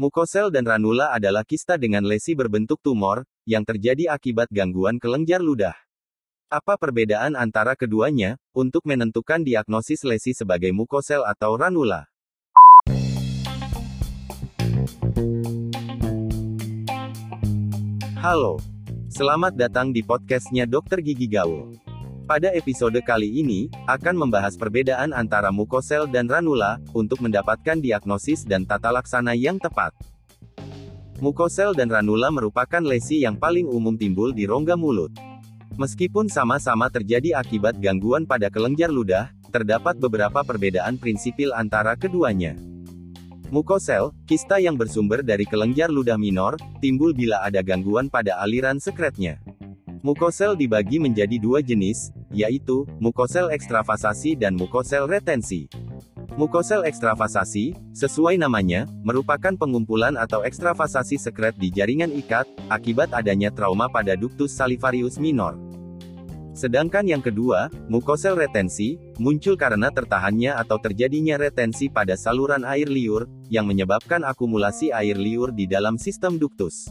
Mukosel dan ranula adalah kista dengan lesi berbentuk tumor, yang terjadi akibat gangguan kelenjar ludah. Apa perbedaan antara keduanya, untuk menentukan diagnosis lesi sebagai mukosel atau ranula? Halo. Selamat datang di podcastnya Dokter Gigi Gaul. Pada episode kali ini, akan membahas perbedaan antara mukosel dan ranula, untuk mendapatkan diagnosis dan tata laksana yang tepat. Mukosel dan ranula merupakan lesi yang paling umum timbul di rongga mulut. Meskipun sama-sama terjadi akibat gangguan pada kelenjar ludah, terdapat beberapa perbedaan prinsipil antara keduanya. Mukosel, kista yang bersumber dari kelenjar ludah minor, timbul bila ada gangguan pada aliran sekretnya. Mukosel dibagi menjadi dua jenis, yaitu, mukosel ekstravasasi dan mukosel retensi. Mukosel ekstravasasi, sesuai namanya, merupakan pengumpulan atau ekstravasasi sekret di jaringan ikat, akibat adanya trauma pada ductus salivarius minor. Sedangkan yang kedua, mukosel retensi, muncul karena tertahannya atau terjadinya retensi pada saluran air liur, yang menyebabkan akumulasi air liur di dalam sistem ductus.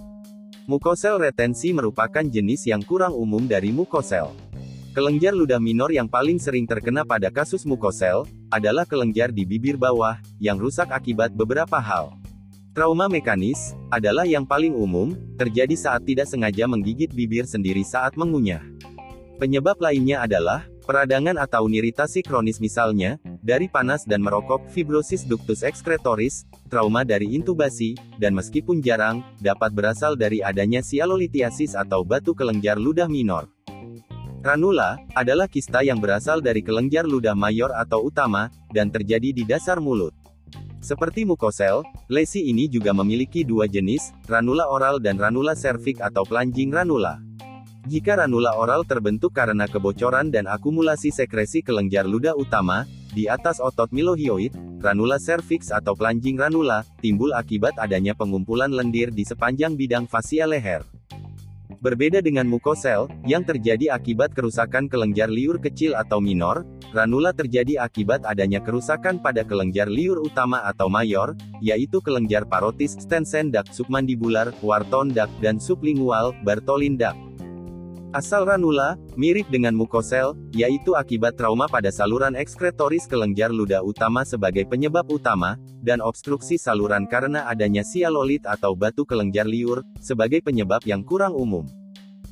Mukosel retensi merupakan jenis yang kurang umum dari mukosel. Kelenjar ludah minor yang paling sering terkena pada kasus mukosel, adalah kelenjar di bibir bawah, yang rusak akibat beberapa hal. Trauma mekanis, adalah yang paling umum, terjadi saat tidak sengaja menggigit bibir sendiri saat mengunyah. Penyebab lainnya adalah, peradangan atau iritasi kronis misalnya, dari panas dan merokok, fibrosis ductus excretoris, trauma dari intubasi, dan meskipun jarang, dapat berasal dari adanya sialolitiasis atau batu kelenjar ludah minor. Ranula, adalah kista yang berasal dari kelenjar ludah mayor atau utama, dan terjadi di dasar mulut. Seperti mukosel, lesi ini juga memiliki dua jenis, ranula oral dan ranula servik atau planjing ranula. Jika ranula oral terbentuk karena kebocoran dan akumulasi sekresi kelenjar ludah utama, di atas otot milohioid, ranula cervix atau planjing ranula, timbul akibat adanya pengumpulan lendir di sepanjang bidang fasia leher. Berbeda dengan mukosel, yang terjadi akibat kerusakan kelenjar liur kecil atau minor, ranula terjadi akibat adanya kerusakan pada kelenjar liur utama atau mayor, yaitu kelenjar parotis, Stensen duct submandibular, Wharton duct, dan sublingual, Bartholin duct. Asal ranula, mirip dengan mukosel, yaitu akibat trauma pada saluran ekskretoris kelenjar ludah utama sebagai penyebab utama, dan obstruksi saluran karena adanya sialolit atau batu kelenjar liur, sebagai penyebab yang kurang umum.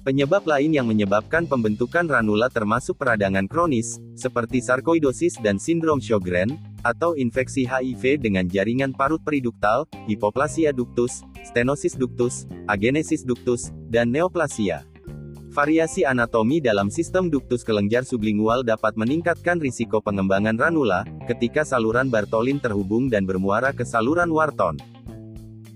Penyebab lain yang menyebabkan pembentukan ranula termasuk peradangan kronis, seperti sarkoidosis dan sindrom Sjogren, atau infeksi HIV dengan jaringan parut periduktal, hipoplasia ductus, stenosis ductus, agenesis ductus, dan neoplasia. Variasi anatomi dalam sistem duktus kelenjar sublingual dapat meningkatkan risiko pengembangan ranula, ketika saluran Bartholin terhubung dan bermuara ke saluran Wharton.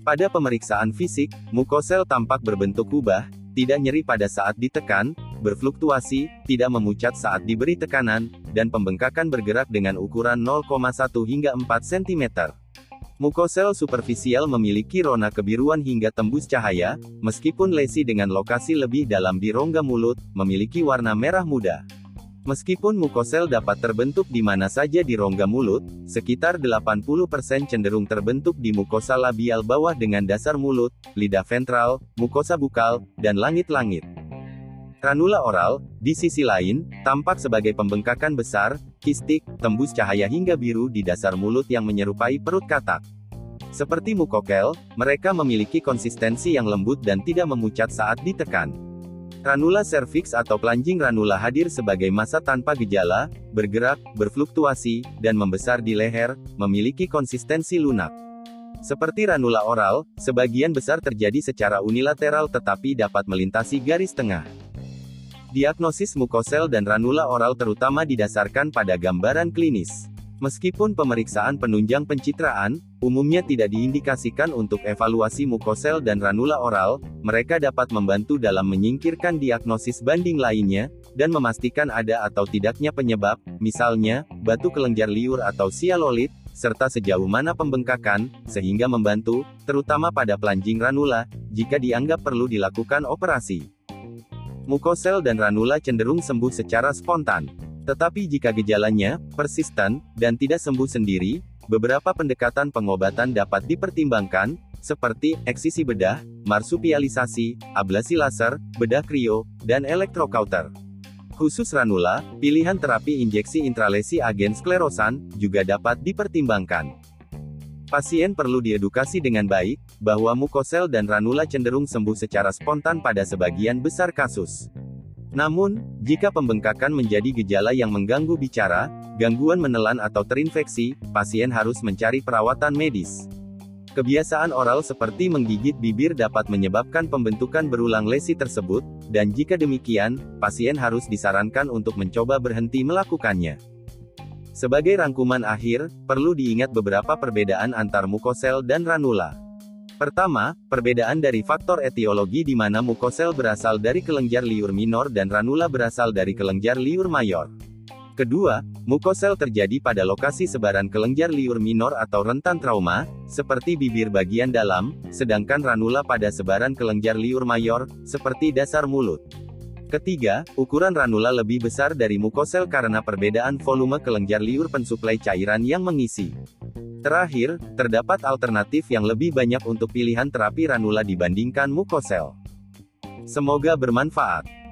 Pada pemeriksaan fisik, mukosel tampak berbentuk kubah, tidak nyeri pada saat ditekan, berfluktuasi, tidak memucat saat diberi tekanan, dan pembengkakan bergerak dengan ukuran 0,1 hingga 4 cm. Mukosel superficial memiliki rona kebiruan hingga tembus cahaya, meskipun lesi dengan lokasi lebih dalam di rongga mulut, memiliki warna merah muda. Meskipun mukosel dapat terbentuk di mana saja di rongga mulut, sekitar 80% cenderung terbentuk di mukosa labial bawah dengan dasar mulut, lidah ventral, mukosa bukal, dan langit-langit. Ranula oral, di sisi lain, tampak sebagai pembengkakan besar, kistik, tembus cahaya hingga biru di dasar mulut yang menyerupai perut katak. Seperti mukokel, mereka memiliki konsistensi yang lembut dan tidak memucat saat ditekan. Ranula cervix atau planjing ranula hadir sebagai massa tanpa gejala, bergerak, berfluktuasi, dan membesar di leher, memiliki konsistensi lunak. Seperti ranula oral, sebagian besar terjadi secara unilateral tetapi dapat melintasi garis tengah. Diagnosis mukosel dan ranula oral terutama didasarkan pada gambaran klinis. Meskipun pemeriksaan penunjang pencitraan, umumnya tidak diindikasikan untuk evaluasi mukosel dan ranula oral, mereka dapat membantu dalam menyingkirkan diagnosis banding lainnya, dan memastikan ada atau tidaknya penyebab, misalnya, batu kelenjar liur atau sialolit, serta sejauh mana pembengkakan, sehingga membantu, terutama pada planjing ranula, jika dianggap perlu dilakukan operasi. Mukosel dan ranula cenderung sembuh secara spontan. Tetapi jika gejalanya persisten dan tidak sembuh sendiri, beberapa pendekatan pengobatan dapat dipertimbangkan, seperti eksisi bedah, marsupialisasi, ablasi laser, bedah krio, dan elektrokauter. Khusus ranula, pilihan terapi injeksi intralesi agen sklerosan juga dapat dipertimbangkan. Pasien perlu diedukasi dengan baik bahwa mukosel dan ranula cenderung sembuh secara spontan pada sebagian besar kasus. Namun, jika pembengkakan menjadi gejala yang mengganggu bicara, gangguan menelan atau terinfeksi, pasien harus mencari perawatan medis. Kebiasaan oral seperti menggigit bibir dapat menyebabkan pembentukan berulang lesi tersebut, dan jika demikian, pasien harus disarankan untuk mencoba berhenti melakukannya. Sebagai rangkuman akhir, perlu diingat beberapa perbedaan antar mukosel dan ranula. Pertama, perbedaan dari faktor etiologi di mana mukosel berasal dari kelenjar liur minor dan ranula berasal dari kelenjar liur mayor. Kedua, mukosel terjadi pada lokasi sebaran kelenjar liur minor atau rentan trauma, seperti bibir bagian dalam, sedangkan ranula pada sebaran kelenjar liur mayor, seperti dasar mulut. Ketiga, ukuran ranula lebih besar dari mukosel karena perbedaan volume kelenjar liur pensuplai cairan yang mengisi. Terakhir, terdapat alternatif yang lebih banyak untuk pilihan terapi ranula dibandingkan mukosel. Semoga bermanfaat.